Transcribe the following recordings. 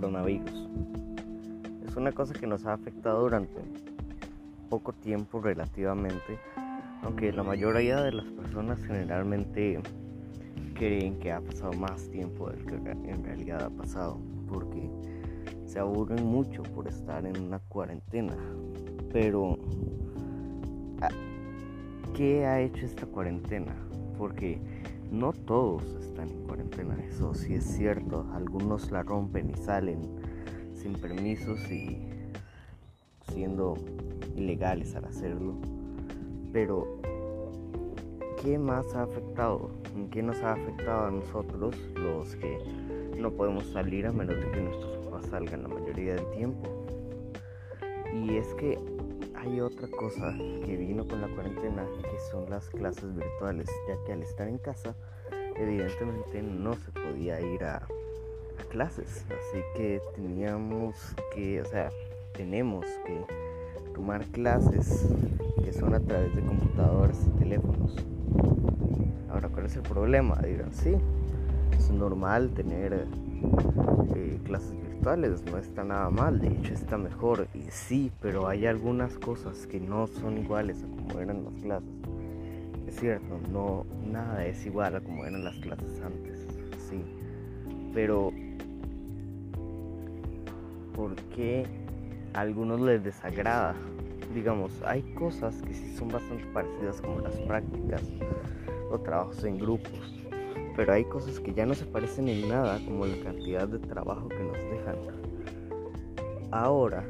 coronavirus. Es una cosa que nos ha afectado durante poco tiempo relativamente, aunque la mayoría de las personas generalmente creen que ha pasado más tiempo del que en realidad ha pasado, porque se aburren mucho por estar en una cuarentena. Pero, ¿qué ha hecho esta cuarentena? Porque no todos están en cuarentena, eso sí es cierto. Algunos la rompen y salen sin permisos y siendo ilegales al hacerlo. Pero, ¿qué más ha afectado? ¿En qué nos ha afectado a nosotros los que no podemos salir a menos de que nuestros papás salgan la mayoría del tiempo? Y es que hay otra cosa que vino con la cuarentena que son las clases virtuales, ya que al estar en casa evidentemente no se podía ir a, clases, así que teníamos que, o sea, tenemos que tomar clases que son a través de computadoras y teléfonos. Ahora, ¿cuál es el problema? Digan, sí, es normal tener eh, clases no está nada mal, de hecho está mejor. Y sí, pero hay algunas cosas que no son iguales a como eran las clases. Es cierto, no nada es igual a como eran las clases antes, sí. Pero ¿por qué a algunos les desagrada? Digamos, hay cosas que sí son bastante parecidas como las prácticas o trabajos en grupos pero hay cosas que ya no se parecen en nada como la cantidad de trabajo que nos dejan. Ahora,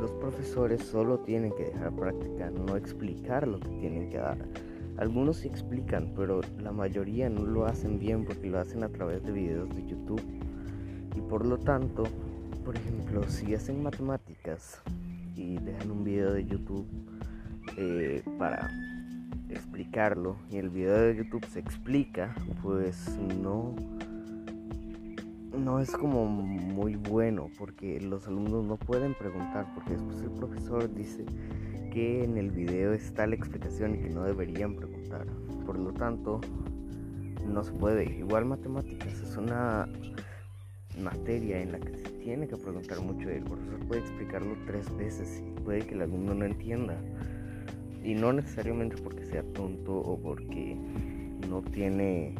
los profesores solo tienen que dejar práctica, no explicar lo que tienen que dar. Algunos sí explican, pero la mayoría no lo hacen bien porque lo hacen a través de videos de YouTube. Y por lo tanto, por ejemplo, si hacen matemáticas y dejan un video de YouTube eh, para explicarlo y el video de YouTube se explica, pues no no es como muy bueno porque los alumnos no pueden preguntar porque después el profesor dice que en el video está la explicación y que no deberían preguntar. Por lo tanto, no se puede. Igual matemáticas es una materia en la que se tiene que preguntar mucho y el profesor puede explicarlo tres veces y puede que el alumno no entienda. Y no necesariamente porque sea tonto o porque no tiene,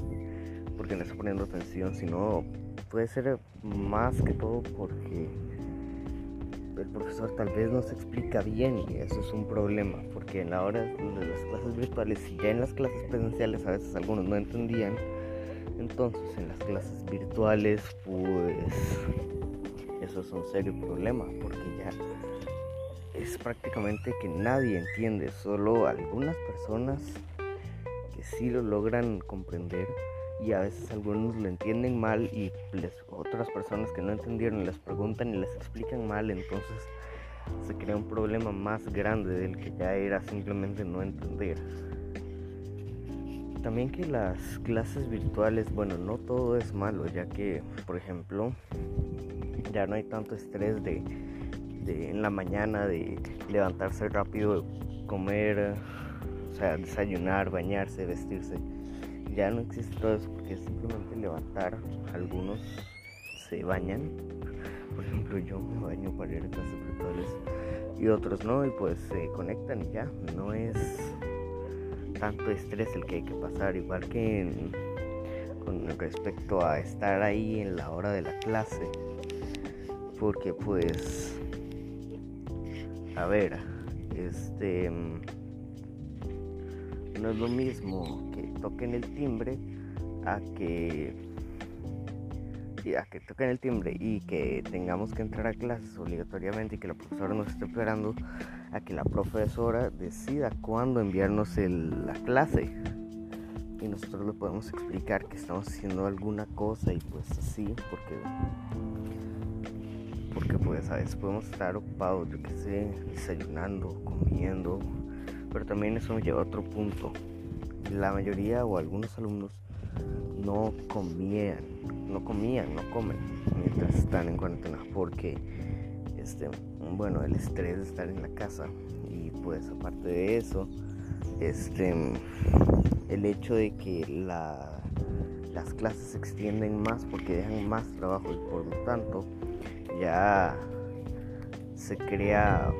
porque no está poniendo atención, sino puede ser más que todo porque el profesor tal vez no se explica bien y eso es un problema, porque en la hora de las clases virtuales, si ya en las clases presenciales a veces algunos no entendían, entonces en las clases virtuales pues eso es un serio problema, porque ya es prácticamente que nadie entiende, solo algunas personas que sí lo logran comprender y a veces algunos lo entienden mal y otras personas que no entendieron les preguntan y les explican mal, entonces se crea un problema más grande del que ya era simplemente no entender. También que las clases virtuales, bueno, no todo es malo, ya que, por ejemplo, ya no hay tanto estrés de en la mañana, de levantarse rápido, comer, o sea, desayunar, bañarse, vestirse. Ya no existe todo eso porque es simplemente levantar. Algunos se bañan. Por ejemplo, yo me baño para ir a virtuales y otros no, y pues se conectan y ya. No es tanto estrés el que hay que pasar, igual que con respecto a estar ahí en la hora de la clase. Porque pues a ver, este mm, no es lo mismo que toquen el timbre a que a que toquen el timbre y que tengamos que entrar a clases obligatoriamente y que la profesora nos esté esperando a que la profesora decida cuándo enviarnos la clase. Y nosotros le podemos explicar que estamos haciendo alguna cosa y pues así porque porque pues a veces podemos estar ocupados, yo que sé, desayunando, comiendo, pero también eso me lleva a otro punto. La mayoría o algunos alumnos no comían, no comían, no comen mientras están en cuarentena porque este, bueno, el estrés de estar en la casa y pues aparte de eso, este el hecho de que la las clases se extienden más porque dejan más trabajo y por lo tanto ya se crea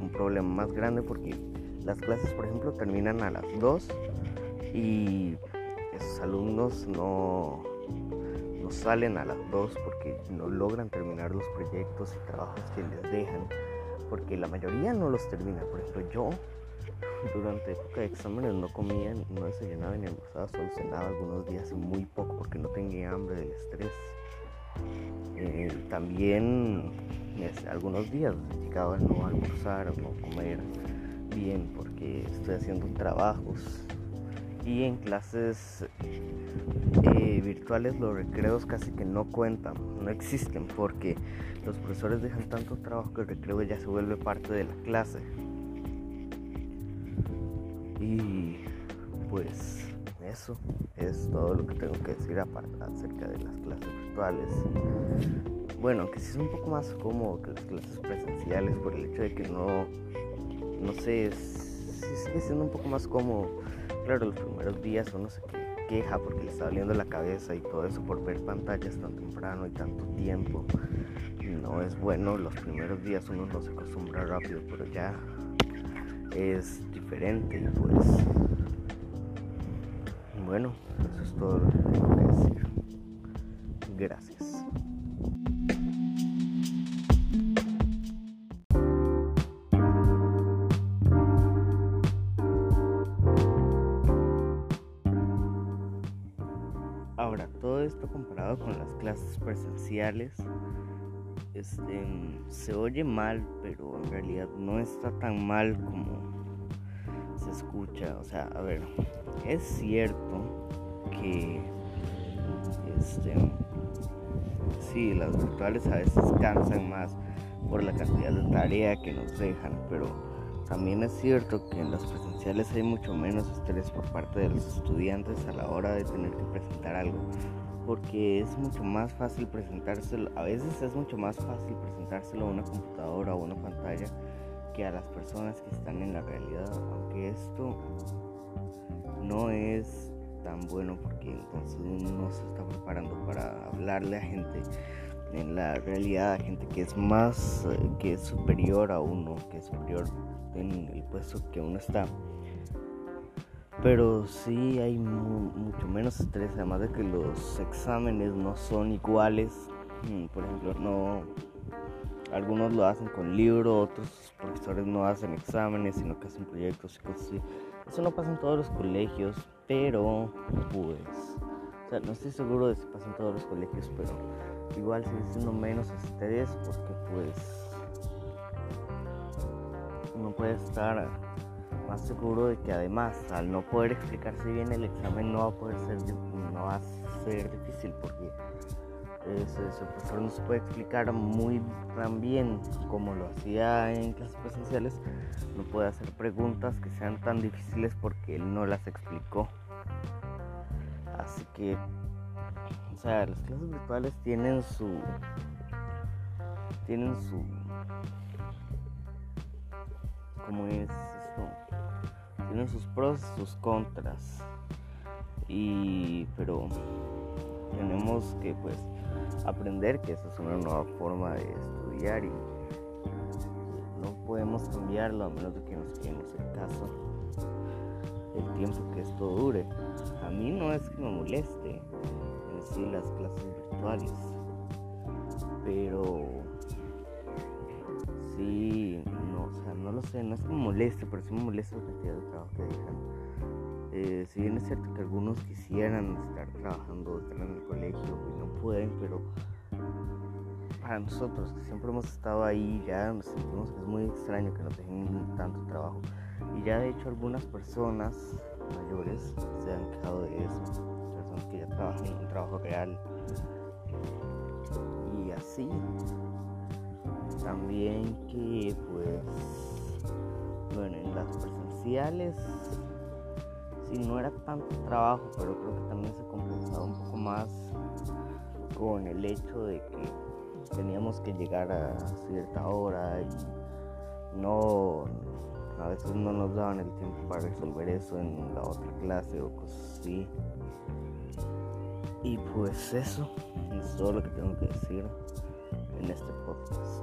un problema más grande porque las clases por ejemplo terminan a las 2 y esos alumnos no, no salen a las 2 porque no logran terminar los proyectos y trabajos que les dejan porque la mayoría no los termina. Por ejemplo yo durante época de exámenes no comía, no desayunaba ni almorzaba, solo cenaba algunos días muy poco porque no tenía hambre del estrés. Eh, también algunos días llegaba a no almorzar o no comer bien porque estoy haciendo trabajos y en clases eh, virtuales los recreos casi que no cuentan, no existen porque los profesores dejan tanto trabajo que el recreo ya se vuelve parte de la clase. Y pues eso es todo lo que tengo que decir acerca de las clases virtuales. Bueno, que sí es un poco más cómodo que las clases presenciales por el hecho de que no, no sé, sí sigue siendo un poco más cómodo. Claro, los primeros días uno se queja porque le está doliendo la cabeza y todo eso por ver pantallas tan temprano y tanto tiempo. No es bueno, los primeros días uno no se acostumbra rápido, pero ya es diferente pues. Bueno eso es todo lo que tengo que decir. Gracias. Ahora todo esto comparado con las clases presenciales este, se oye mal, pero en realidad no está tan mal como se escucha. O sea, a ver, es cierto que este, sí, las virtuales a veces cansan más por la cantidad de tarea que nos dejan, pero también es cierto que en las presenciales hay mucho menos estrés por parte de los estudiantes a la hora de tener que presentar algo porque es mucho más fácil presentárselo, a veces es mucho más fácil presentárselo a una computadora o una pantalla que a las personas que están en la realidad, aunque esto no es tan bueno porque entonces uno se está preparando para hablarle a gente en la realidad, a gente que es más, eh, que es superior a uno, que es superior en el puesto que uno está pero sí hay mucho menos estrés, además de que los exámenes no son iguales. Mm, por ejemplo, no algunos lo hacen con libro, otros profesores no hacen exámenes, sino que hacen proyectos y cosas así. Eso no pasa en todos los colegios, pero pues, o sea, no estoy seguro de si pasa en todos los colegios, pero igual sigue siendo menos estrés porque pues uno puede estar más seguro de que además al no poder explicarse bien el examen no va a poder ser no va a ser difícil porque ese, profesor no se puede explicar muy tan bien como lo hacía en clases presenciales no puede hacer preguntas que sean tan difíciles porque él no las explicó. Así que o sea las clases virtuales tienen su tienen su como es esto tienen sus pros y sus contras. Y pero tenemos que pues aprender que esa es una nueva forma de estudiar y no podemos cambiarlo a menos de que nos quedemos en casa el tiempo que esto dure. A mí no es que me moleste en sí las clases virtuales, pero sí no lo sé, no es que me moleste, pero sí me molesta la cantidad de trabajo que dejan. Eh, si bien es cierto que algunos quisieran estar trabajando, estar en el colegio y no pueden, pero para nosotros que siempre hemos estado ahí ya nos sentimos que es muy extraño que nos dejen tanto trabajo. Y ya de hecho algunas personas mayores se han quejado de eso, personas que ya trabajan en un trabajo real. Y así también que pues bueno, en las presenciales sí no era tanto trabajo, pero creo que también se compensaba un poco más con el hecho de que teníamos que llegar a cierta hora y no a veces no nos daban el tiempo para resolver eso en la otra clase o cosas así. Y pues eso es todo lo que tengo que decir en este podcast.